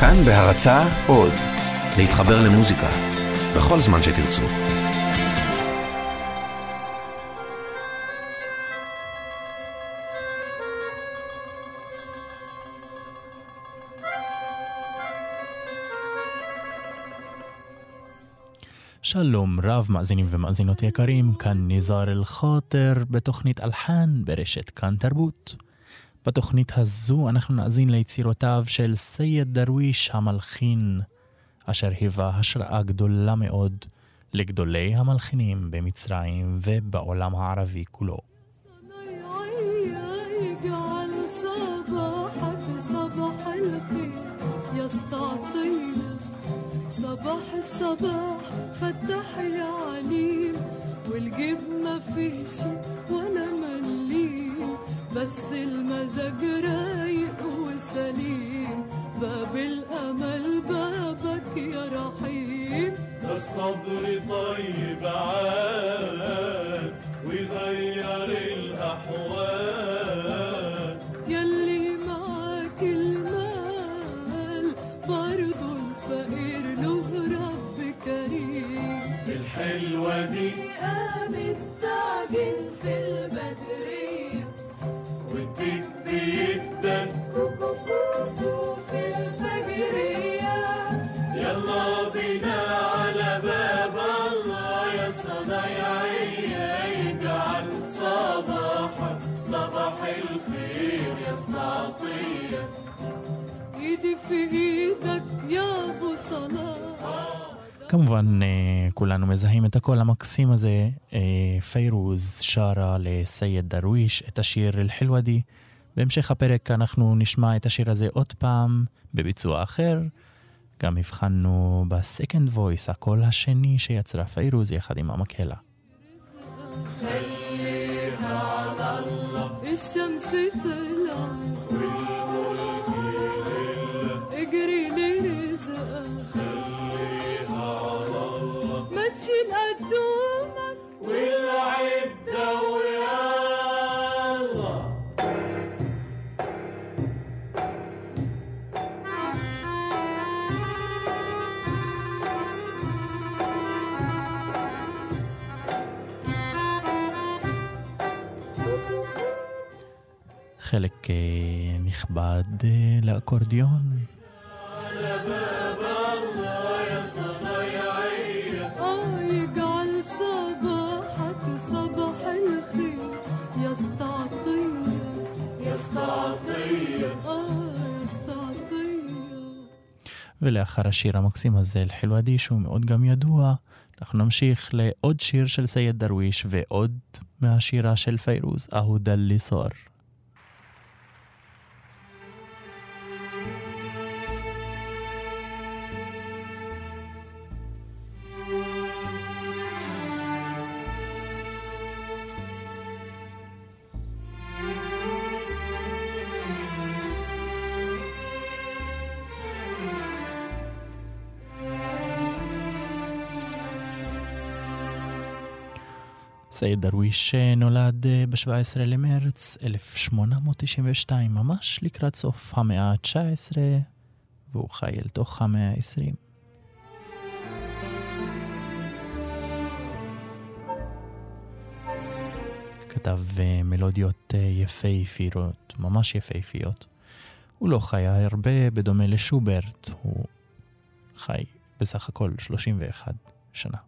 כאן בהרצה עוד, להתחבר למוזיקה, בכל זמן שתרצו. שלום רב מאזינים ומאזינות יקרים, כאן ניזאר אל-חוטר בתוכנית אלחן ברשת כאן תרבות. בתוכנית הזו אנחנו נאזין ליצירותיו של סייד דרוויש המלחין, אשר היווה השראה גדולה מאוד לגדולי המלחינים במצרים ובעולם הערבי כולו. صباح الصباح فتح يا عليم والجيب ما فيش ولا مليم بس المزاج رايق وسليم. باب الامل بابك يا رحيم. ده الصبر طيب عاد ويغير الأحوال. כמובן, אה, כולנו מזהים את הקול המקסים הזה. אה, פיירוז שרה לסייד דרוויש את השיר אל-חלוודי. בהמשך הפרק אנחנו נשמע את השיר הזה עוד פעם בביצוע אחר. גם הבחנו בסקנד וויס, הקול השני שיצרה פיירוז יחד עם המקהלה. الشمس طلعت חלק נכבד לאקורדיון. ולאחר השיר המקסים הזה, אל-חילואדי, שהוא מאוד גם ידוע, אנחנו נמשיך לעוד שיר של סייד דרוויש ועוד מהשירה של פיירוז, אהודה ליסור. סייד דרוויש נולד אה, ב-17 למרץ 1892, ממש לקראת סוף המאה ה-19, והוא חי אל תוך המאה ה-20. כתב אה, מלודיות אה, יפהפיות, ממש יפהפיות. הוא לא חיה הרבה, בדומה לשוברט, הוא חי בסך הכל 31 שנה.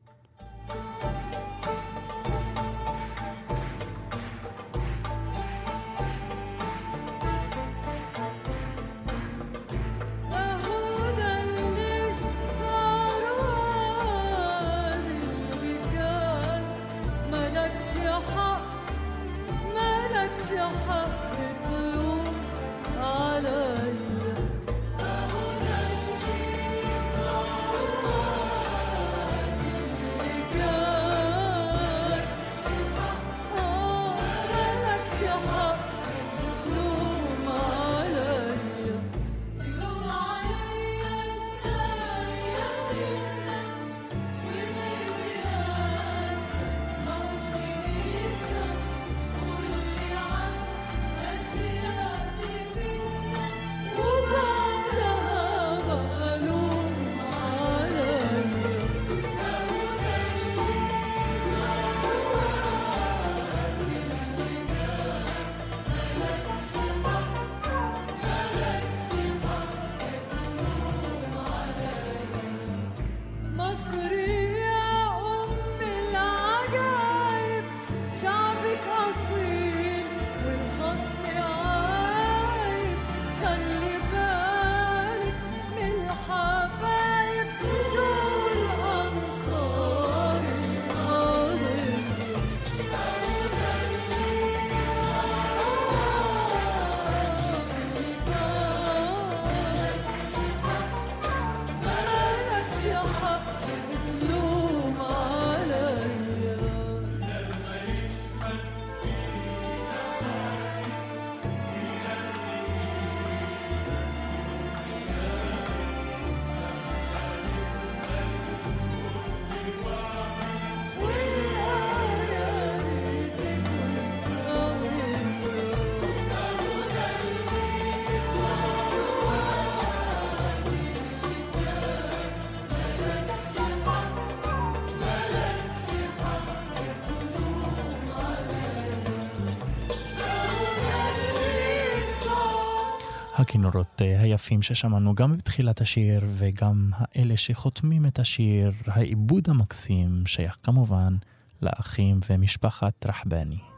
הכינורות אה, היפים ששמענו גם בתחילת השיר וגם האלה שחותמים את השיר, העיבוד המקסים שייך כמובן לאחים ומשפחת רחבני.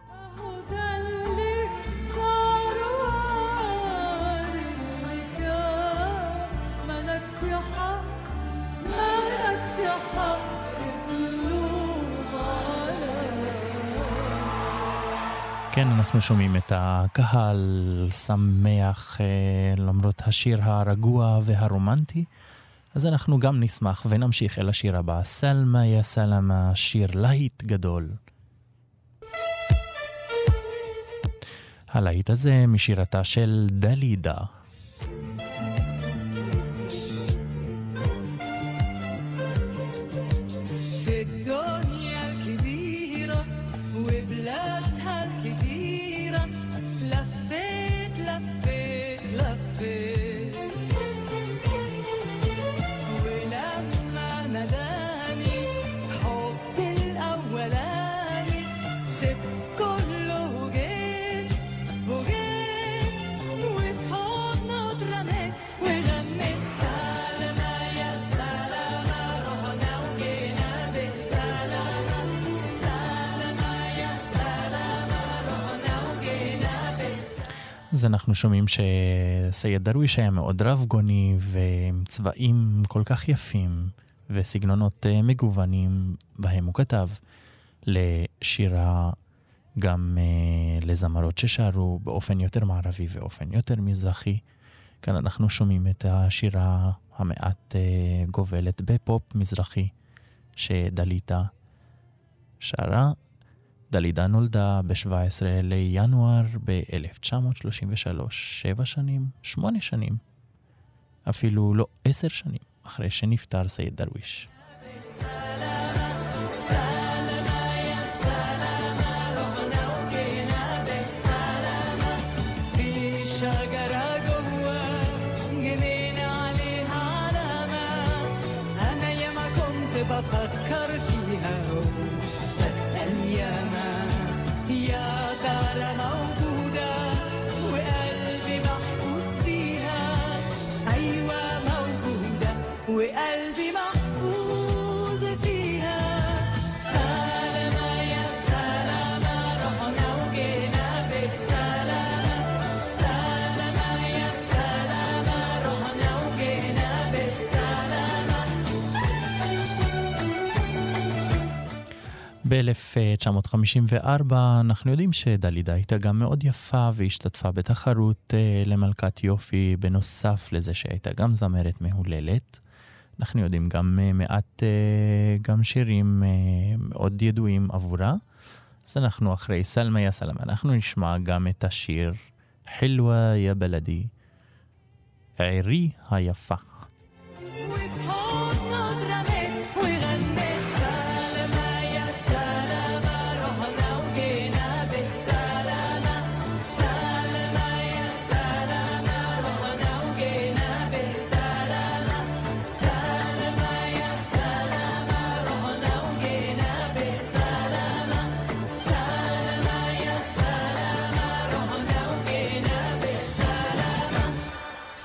כן, אנחנו שומעים את הקהל שמח אה, למרות השיר הרגוע והרומנטי. אז אנחנו גם נשמח ונמשיך אל השיר הבא, סלמה יא סלמה, שיר להיט גדול. הלהיט הזה משירתה של דלידה. אז אנחנו שומעים שסייד דרוויש היה מאוד רב-גוני ועם צבעים כל כך יפים וסגנונות אה, מגוונים, בהם הוא כתב לשירה גם אה, לזמרות ששרו באופן יותר מערבי ואופן יותר מזרחי. כאן אנחנו שומעים את השירה המעט אה, גובלת בפופ מזרחי שדליטה שרה. דלידה נולדה ב-17 לינואר ב-1933, שבע שנים, שמונה שנים, אפילו לא עשר שנים, אחרי שנפטר סייד דרוויש. ב-1954 אנחנו יודעים שדלידה הייתה גם מאוד יפה והשתתפה בתחרות אה, למלכת יופי, בנוסף לזה שהייתה גם זמרת מהוללת. אנחנו יודעים גם אה, מעט, אה, גם שירים מאוד ידועים עבורה. אז אנחנו אחרי סלמה יא סלמה, אנחנו נשמע גם את השיר חילווה יא בלדי, עירי היפה.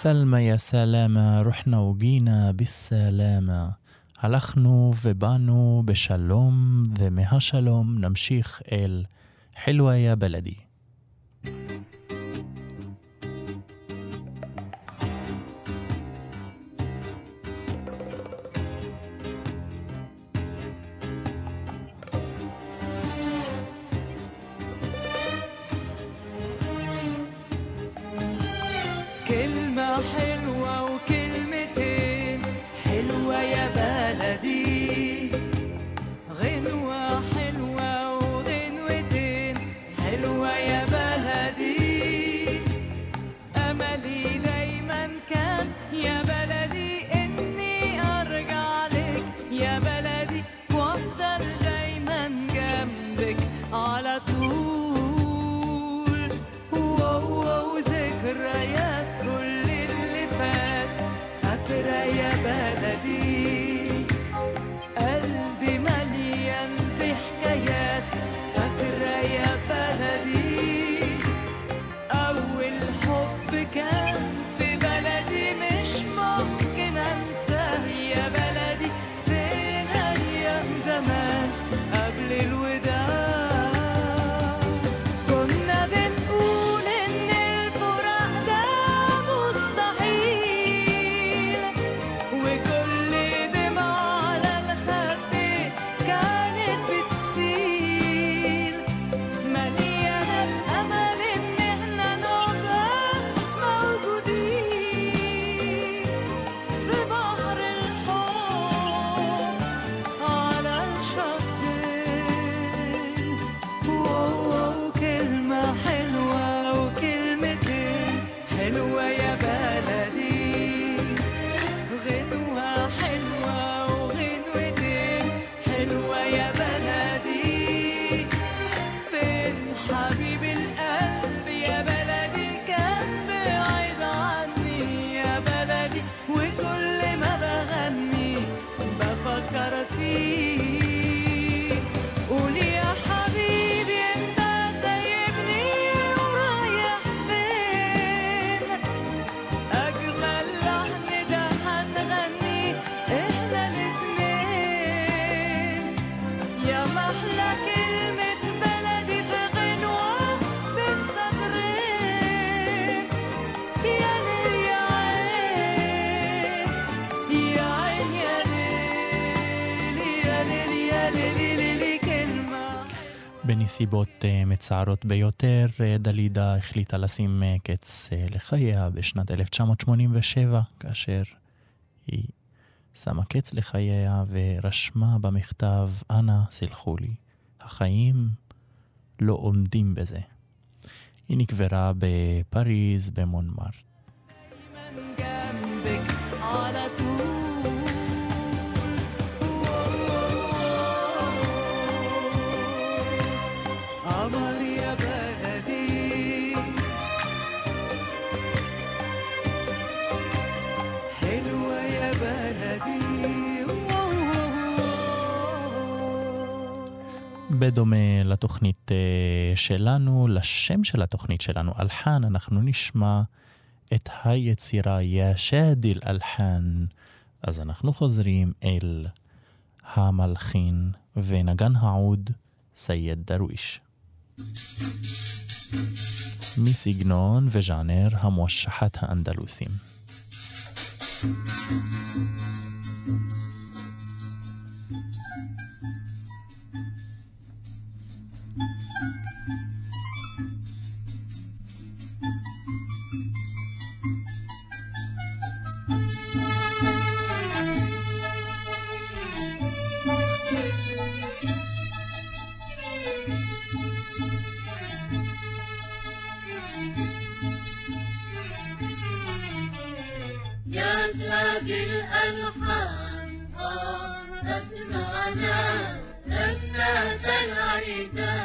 סלמה יא סלאמה, רוחנה וגינה בסלאמה. הלכנו ובאנו בשלום, ומהשלום נמשיך אל חילווה יא בלדי. كلمة בנסיבות אה, מצערות ביותר, אה, דלידה החליטה לשים אה, קץ לחייה בשנת 1987, כאשר היא שמה קץ לחייה ורשמה במכתב, אנא סלחו לי, החיים לא עומדים בזה. היא נקברה בפריז, במונמרט. בדומה לתוכנית אה, שלנו, לשם של התוכנית שלנו, אלחן, אנחנו נשמע את היצירה ישאדיל אלחן. אז אנחנו חוזרים אל המלחין ונגן העוד סייד דרוויש. מסגנון וז'אנר המושחת האנדלוסים. يا Jesus.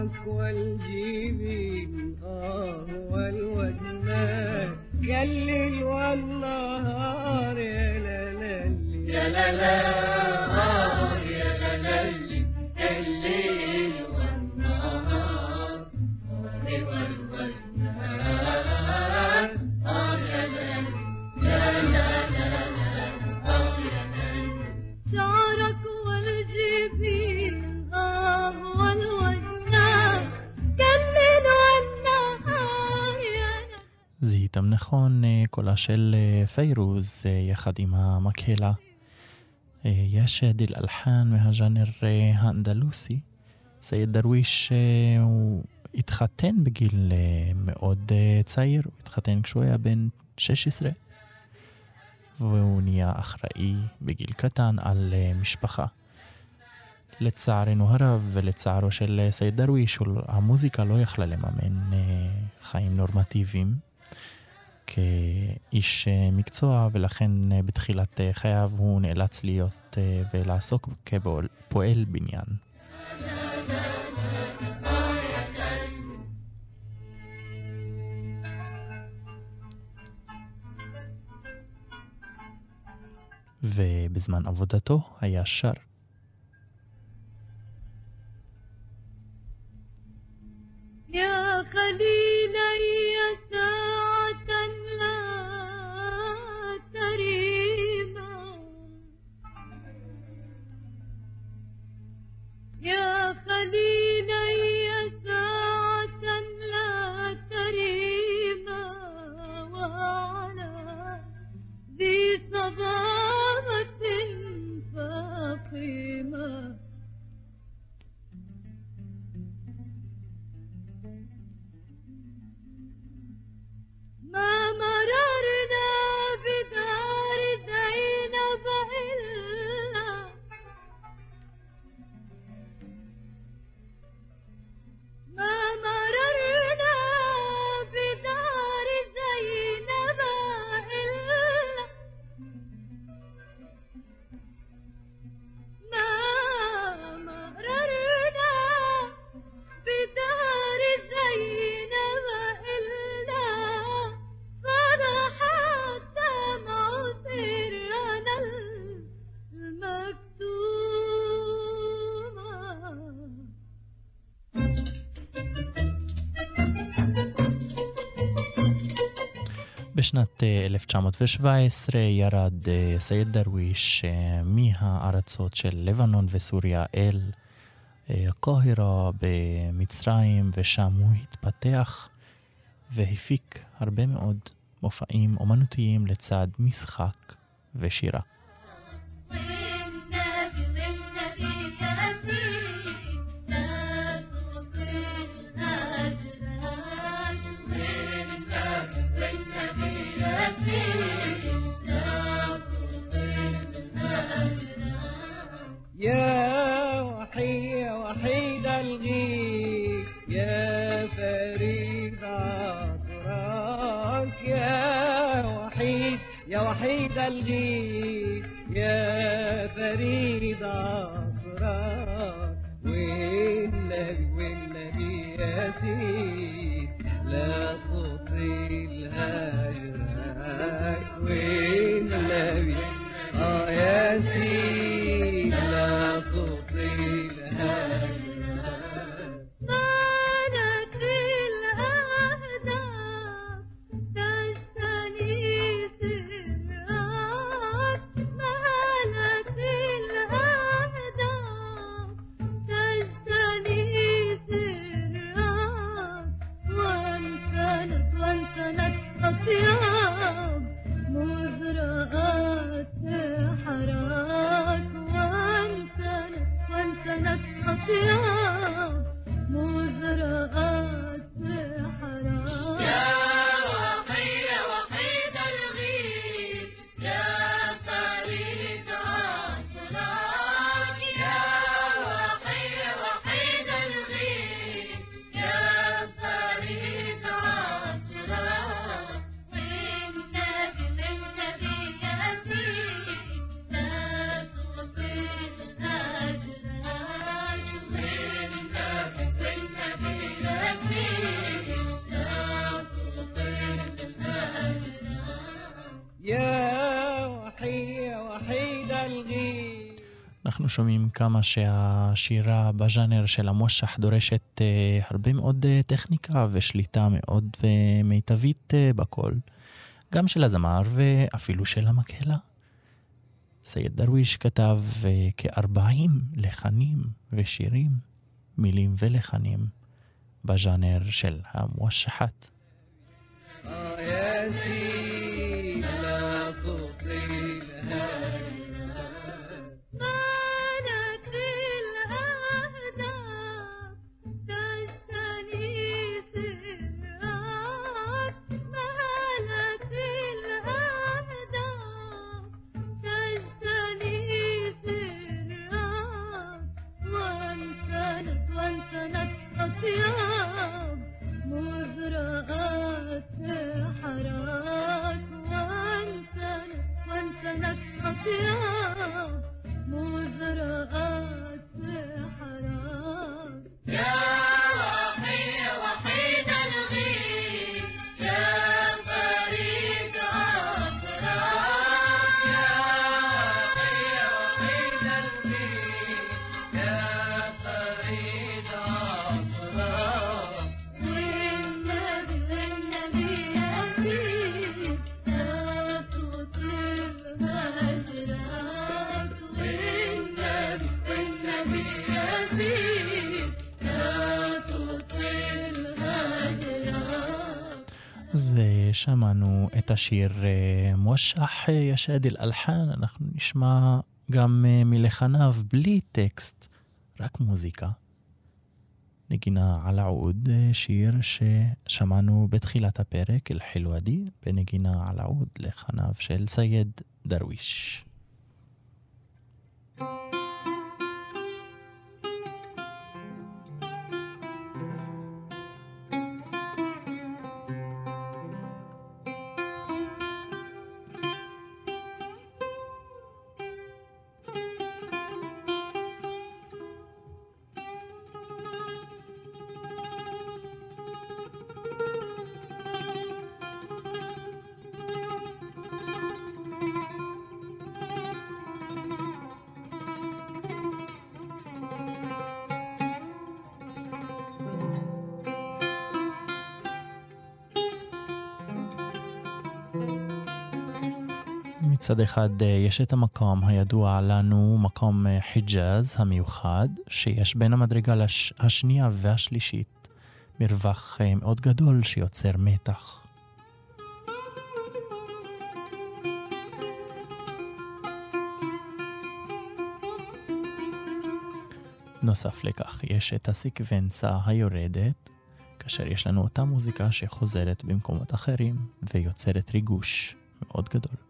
الراك والجيبين آه والوجنات يا لا لا لا آه. נכון, קולה של אה, פיירוז אה, יחד עם המקהלה. يا شادي الألحان מהז'אנר האנדלוסי. סייד דרוויש הוא התחתן בגיל מאוד צעיר, הוא התחתן כשהוא היה בן 16, והוא נהיה אחראי בגיל קטן על משפחה. לצערנו הרב ולצערו של סייד דרוויש, הוא- המוזיקה לא יכלה לממן חיים נורמטיביים כאיש אה, מקצוע, ולכן אה, בתחילת אה, חייו הוא נאלץ להיות אה, ולעסוק כפועל בניין. ובזמן עבודתו היה שר. يا خليلي ساعة בשנת אה, 1917 ירד אה, סייד דרוויש אה, מהארצות של לבנון וסוריה אל אה, קוהירה במצרים, ושם הוא התפתח והפיק הרבה מאוד מופעים אומנותיים לצד משחק ושירה. وحيد الغيث يا שומעים כמה שהשירה בז'אנר של המושח דורשת אה, הרבה מאוד אה, טכניקה ושליטה מאוד אה, מיטבית אה, בכל, גם של הזמר ואפילו של המקהלה. סייד דרוויש כתב כ-40 לחנים ושירים, מילים ולחנים, בז'אנר של המושחת. Oh, yes, שמענו את השיר אה, מושח אה, ישד אל אלחן, אנחנו נשמע גם אה, מלחניו בלי טקסט, רק מוזיקה. נגינה על העוד, שיר ששמענו בתחילת הפרק, אל-חילואדי, בנגינה על העוד, לחניו של סייד דרוויש. מצד אחד אה, יש את המקום הידוע לנו, מקום אה, חיג'אז המיוחד, שיש בין המדרגה לש... השנייה והשלישית מרווח אה, מאוד גדול שיוצר מתח. נוסף לכך, יש את הסקוונצה היורדת, כאשר יש לנו אותה מוזיקה שחוזרת במקומות אחרים ויוצרת ריגוש מאוד גדול.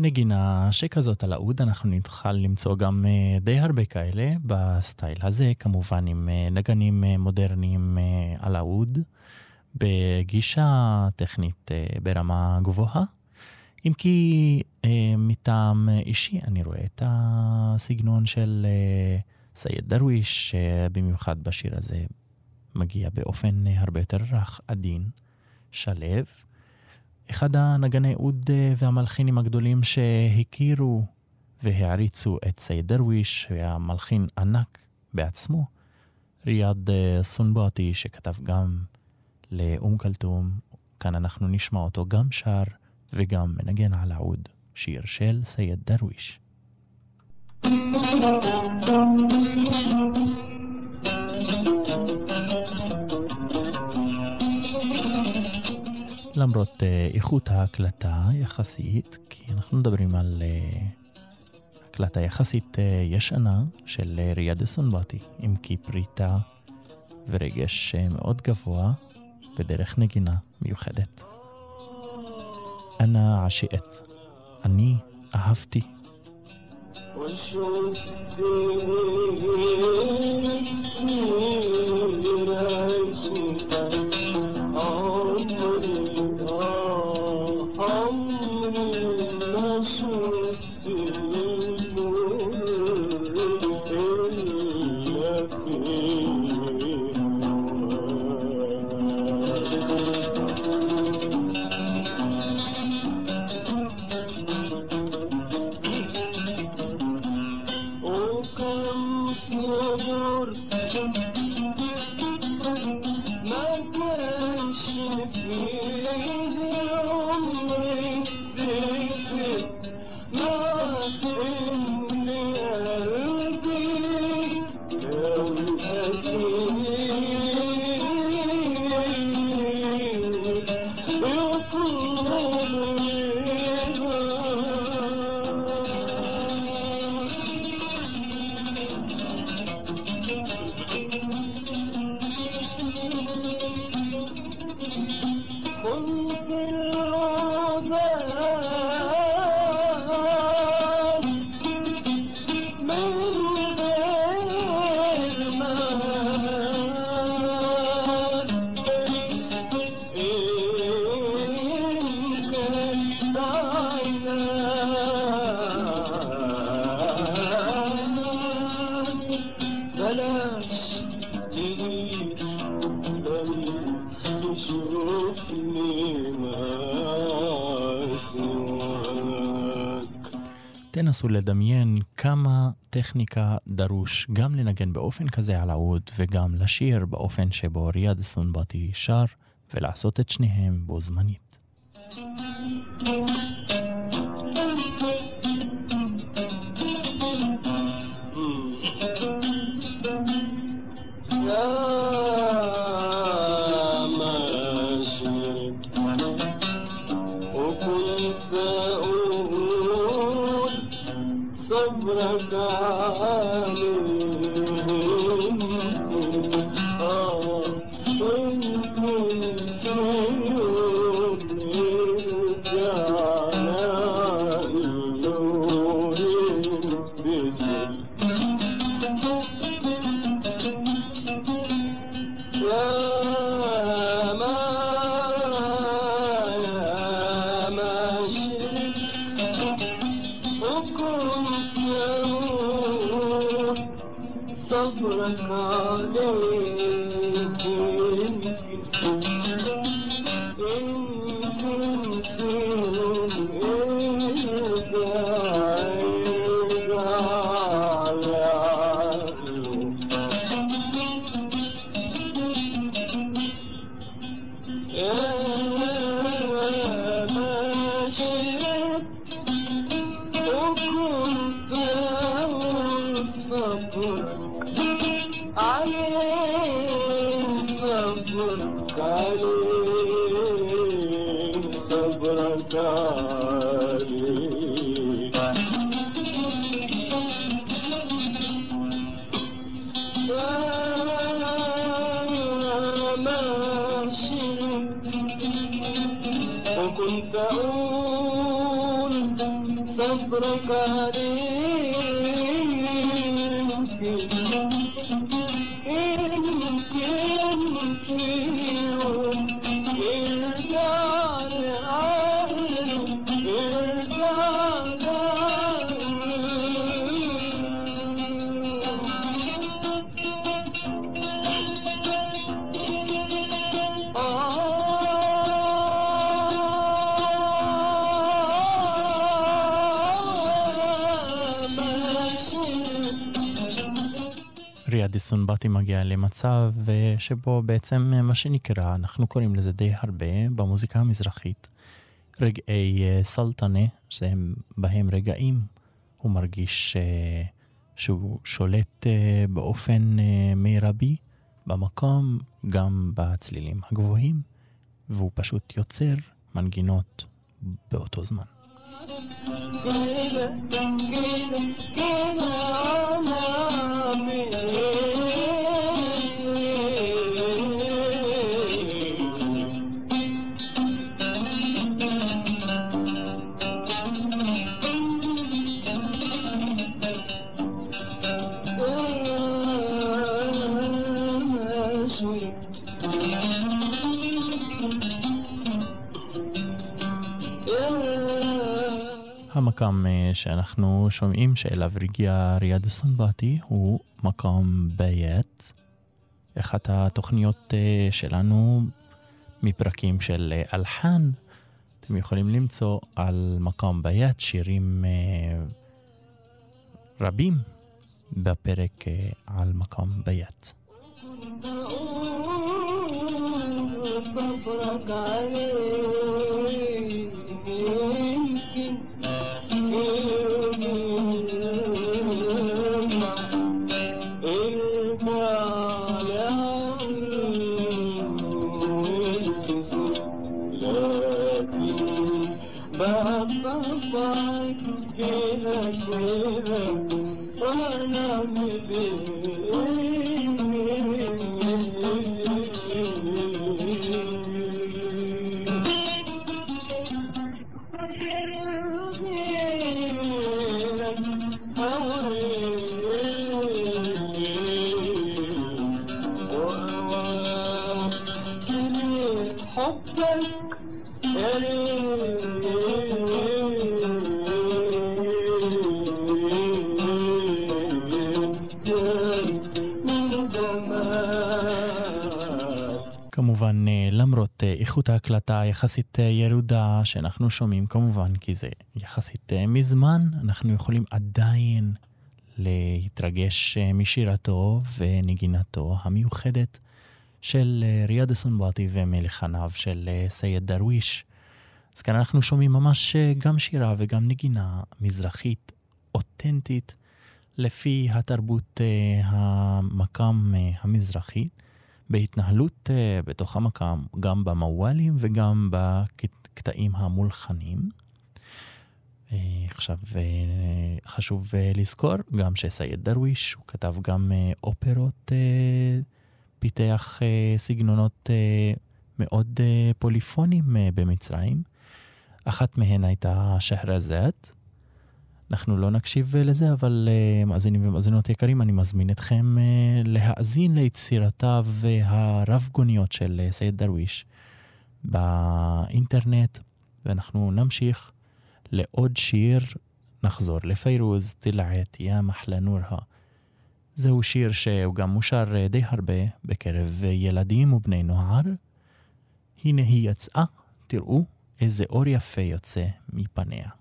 נגינה שכזאת על האוד, אנחנו נוכל למצוא גם אה, די הרבה כאלה ב style הזה, כמובן עם אה, נגנים אה, מודרניים על האוד, בגישה טכנית ברמה גבוהה. אם כי מטעם אישי אני רואה את הסגנון של סייד דרוויש, במיוחד בשיר הזה מגיע באופן הרבה יותר רך, עדין, שלב. אחד הנגני אוד אה, והמלחינים הגדולים שהכירו והעריצו את סייד דרוויש, היה מלחין ענק בעצמו, ריאד אה, סונבאטי, שכתב גם לאום כלתום, כאן אנחנו נשמע אותו גם שר וגם מנגן על האוד, שיר של סייד דרוויש. Thank you. למרות uh, איכות ההקלטה יחסית, כי אנחנו מדברים על uh, הקלטה יחסית uh, ישנה של uh, ריאד סונבטי, עם קיפריטה ורגש uh, מאוד גבוה ודרך נגינה מיוחדת. אנא עשיית, אני אהבתי. وشفت תנסו לדמיין כמה טכניקה דרוש גם לנגן באופן כזה על העוד וגם לשיר באופן שבו ריאד סונבטי שר ולעשות את שניהם בו זמנית. to וסונבטי מגיע למצב אה, שבו בעצם אה, מה שנקרא, אנחנו קוראים לזה די הרבה במוזיקה המזרחית, רגעי אה, סלטנה, שהם בהם רגעים הוא מרגיש שהוא שולט באופן מרבי במקום, גם בצלילים הגבוהים, והוא פשוט יוצר מנגינות באותו זמן. Gele, gele, gele, gele, המקם אה, שאנחנו שומעים שאליו הגיע ריאד סונבטי הוא מקום בית, אחת התוכניות אה, שלנו מפרקים של אה, אלחן. אתם יכולים למצוא על מקום בית שירים אה, רבים בפרק אה, על מקום בית. صبرك عليه Gele gele, ona ne bilir. איכות ההקלטה היחסית אה, ירודה שאנחנו שומעים, כמובן, כי זה יחסית אה, מזמן, אנחנו יכולים עדיין להתרגש אה, משירתו ונגינתו המיוחדת של ריאד סונבטי ומלחניו של סייד דרוויש. אז כאן אנחנו שומעים ממש גם שירה וגם נגינה מזרחית אותנטית לפי התרבות אה, המקם אה, המזרחי. בהתנהלות בתוך המקם, גם במוואלים וגם בקטעים המולחנים. Uh, עכשיו, uh, חשוב לזכור גם שסייד דרוויש, הוא כתב גם אופרות, פיתח סגנונות מאוד פוליפונים במצרים. אחת מהן הייתה שחרזת. אנחנו לא נקשיב אה, לזה, אבל uh, מאזינים ומאזינות יקרים, אני מזמין אתכם uh, להאזין ליצירותיו הרב-גוניות של סייד דרוויש באינטרנט, ואנחנו נמשיך לעוד שיר, נחזור לפיירוז, תלעת, יא מחלה נורהה. זהו שיר שהוא גם מושר די הרבה בקרב ילדים ובני נוער. הנה היא יצאה, תראו איזה אור יפה יוצא מפניה.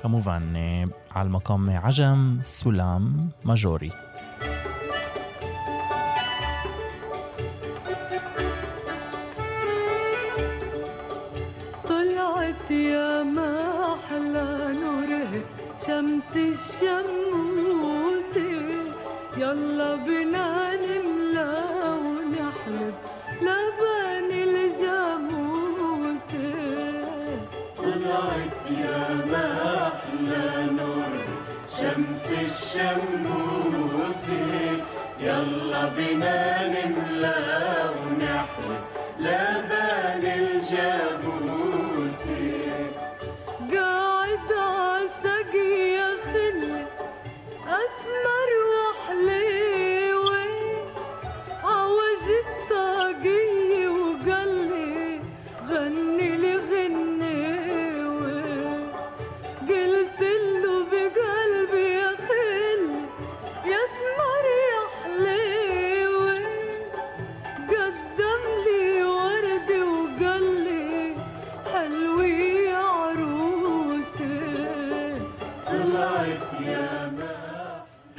כמובן, אה, על מקום עג'ם, סולם, מז'ורי. طلعت يا ما أحلى نوره شمس الشموس يلا بنا الشموس يلا بنا نملأ ونحوي لبان الجبوس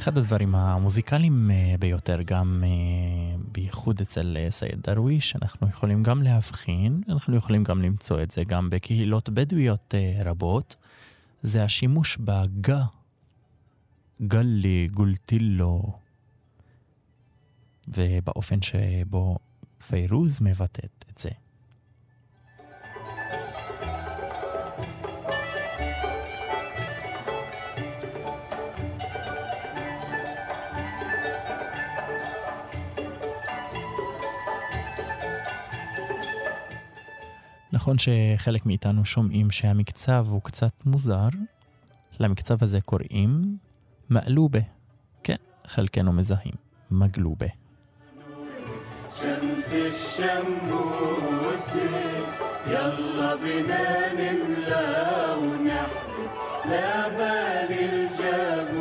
אחד הדברים המוזיקליים אה, ביותר, גם אה, בייחוד אצל אה, סייד דרוויש, אנחנו יכולים גם להבחין, אנחנו יכולים גם למצוא את זה גם בקהילות בדואיות רבות, זה השימוש בגה, قالي, قلتله, ובאופן שבו פיירוז מבטאת את זה. נכון שחלק מאיתנו שומעים שהמקצב הוא קצת מוזר, למקצב הזה קוראים מאלובה. כן, חלקנו מזהים, מגלובה. شمس الشموس يلا بنا نملى ونحكي لا بال الجاموس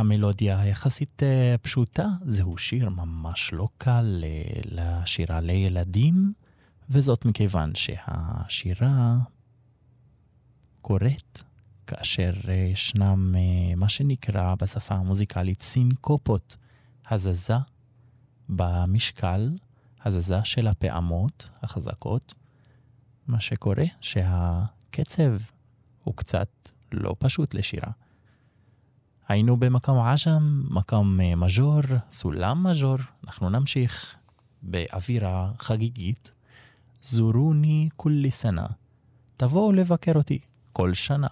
המלודיה היחסית uh, פשוטה, זהו שיר ממש לא קל uh, לשירה לילדים, וזאת מכיוון שהשירה קורית כאשר uh, ישנם מה שנקרא בשפה המוזיקלית סינקופות, הזזה במשקל, הזזה של הפעמות החזקות, מה שקורה שהקצב הוא קצת לא פשוט לשירה. היינו במקום עג'ם, מקום אה, מז'ור, סולם מז'ור. אנחנו נמשיך באווירה חגיגית. זורוני כולי סנה. תבואו לבקר אותי כל שנה.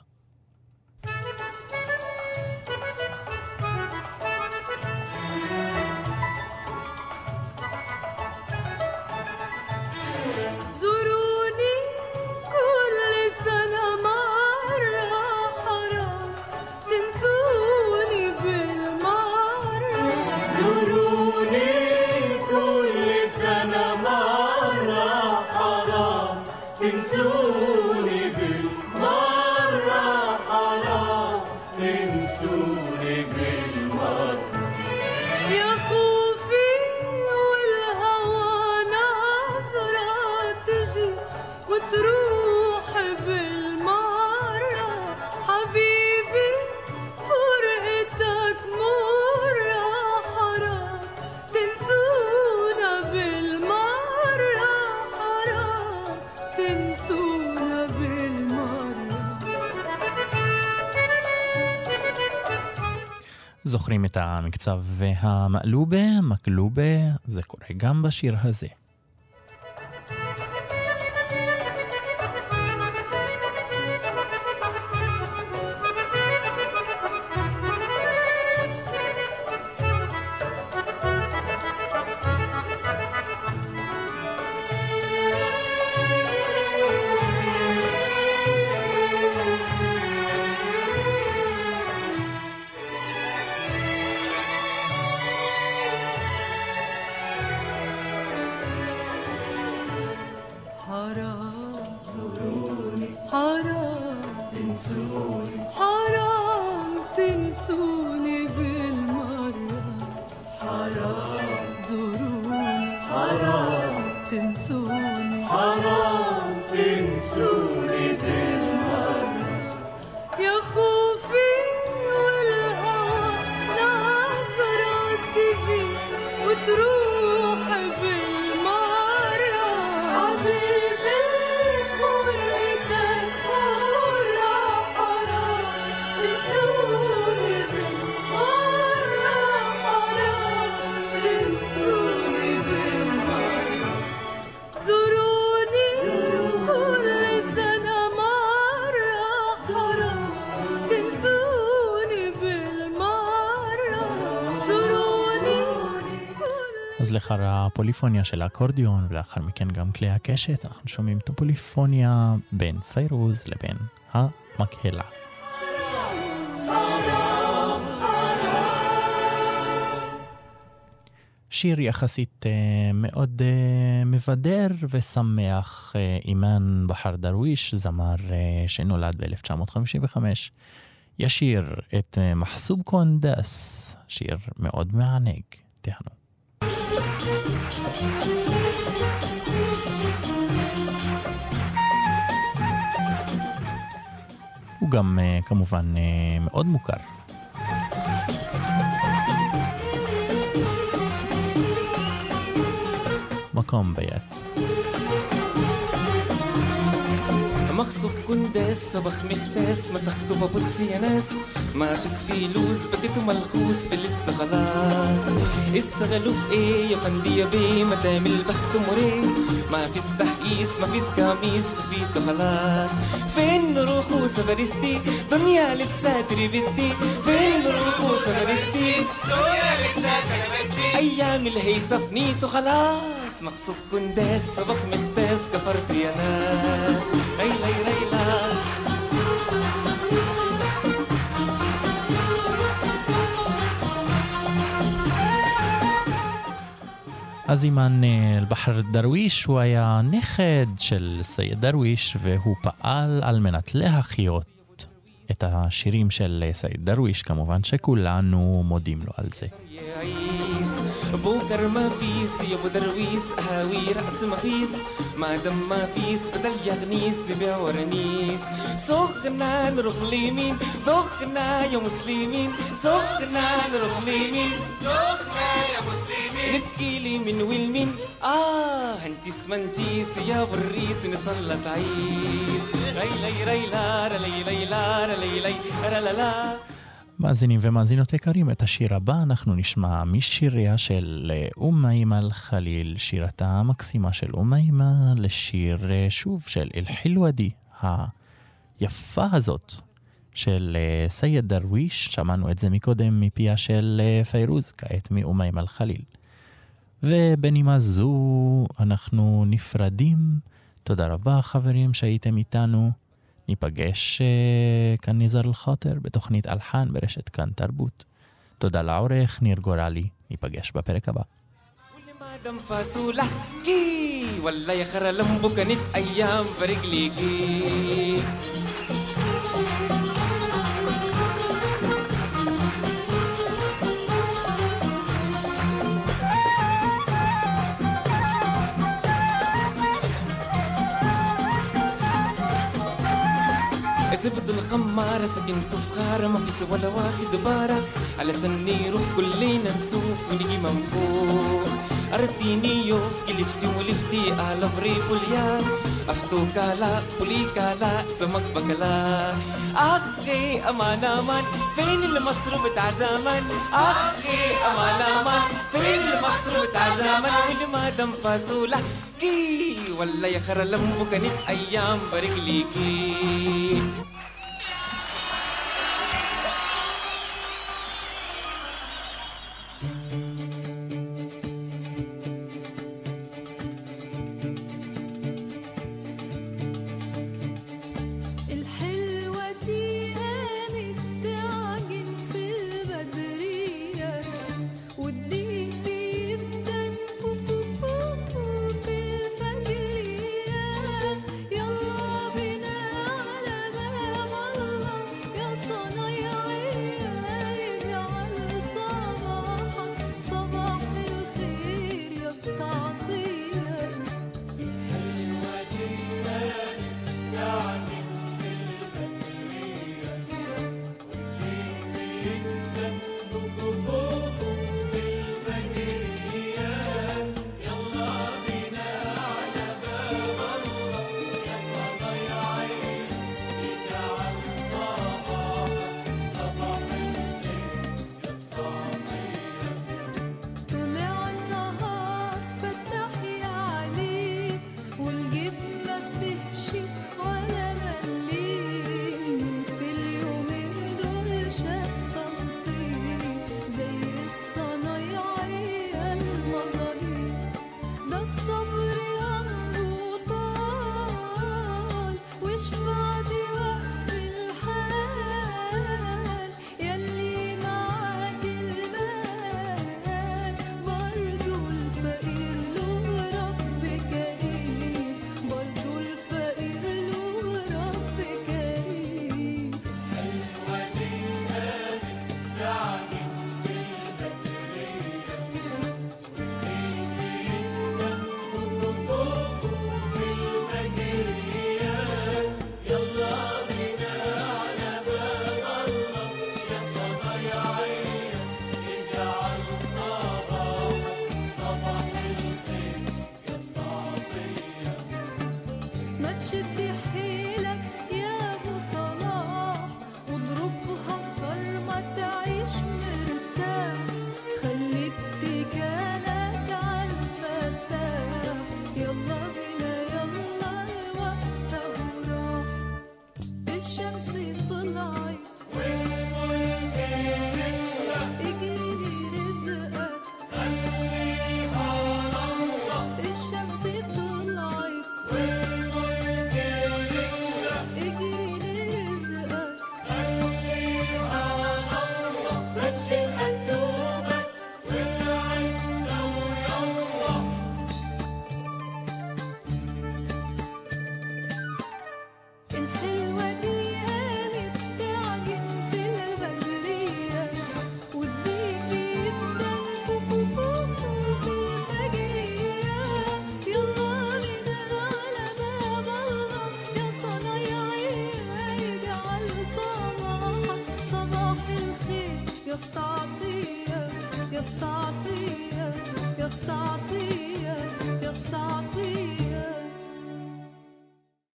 Jesus. את המקצב והמקלובה? מקלובה, זה קורה גם בשיר הזה. tình so. אז לאחר הפוליפוניה של האקורדיון, ולאחר מכן גם כלי הקשת, אנחנו שומעים את הפוליפוניה בין פיירוז לבין המקהלה. שיר יחסית אה, מאוד אה, מבדר ושמח, אה, אימאן בחר דרוויש, זמר שנולד ב-1955, ישיר את מחסוב קונדס, שיר מאוד מענג. תהנו. הוא גם אה, כמובן אה, מאוד מוכר. מקום ביד. مغصوب كنداس صبخ مختاس مسخته ببطس يا ناس. ما فيش فلوس بكيتوا ملخوص في الاستغلاس استغلوا في إيه يا فندي يا بيه؟ ما دام البخت مريه ما فيش تحقيس ما فيش قميص خفيت خلاص. فين نروح سفرستي دنيا لسه تري بدي فين نروح سفرستي دنيا لسه تري بدي أيام الهيصة فنيت وخلاص مغصوب كنداس صبخ مختاس كفرت يا ناس. אזימן אל-בחר דרוויש הוא היה נכד של סייד דרוויש והוא פעל על מנת להחיות את השירים של סייד דרוויש, כמובן שכולנו מודים לו על זה. Yeah, yeah. بوكر ما فيس يا ابو درويس هاوي رأس ما فيس. ما دم ما فيس بدل يغنيس ببيع ورنيس. سخنا نروح ليمين دخنا يا مسلمين. سخنا نروح ليمين. دخنا يا مسلمين. نسقي لي من والمين آه انتي اسمنتيس يا بريس نصلى تعيس. ريلي ريلا رلي ريلا رلي ري رلالا מאזינים ומאזינות יקרים, את השיר הבא אנחנו נשמע משיריה של אה, אומיימה אל-חליל, שירתה המקסימה של אומיימה לשיר אה, שוב של אל-חילוודי, היפה הזאת של אה, סייד דרוויש, שמענו את זה מקודם מפיה של פיירוז, כעת מאומיימה אל-חליל. ובנימה זו אנחנו נפרדים. תודה רבה חברים שהייתם איתנו. ניפגש אה, כאן ניזר אל-חאטר בתוכנית אלחן ברשת כאן תרבות. תודה לעורך ניר גורלי, ניפגש בפרק הבא. دم فاصولة كي ولا يا خرا لمبو كانت ايام برجليكي سبت الخمارة سكنت في خارة ما في ولا واخد بارة. على سني روح كلنا نسوف ونجي منفوخ. أرديني يوف كلفتي ولفتي على فريق اليان أفتو كالا بولي كالا سمك بكلا. أخي أمان أمان فين المصر بتاع زمان؟ أخي أمان أمان فين المصر بتاع ما دم فاصولة كي ولا يا خرا لمبو كانت أيام برجليكي.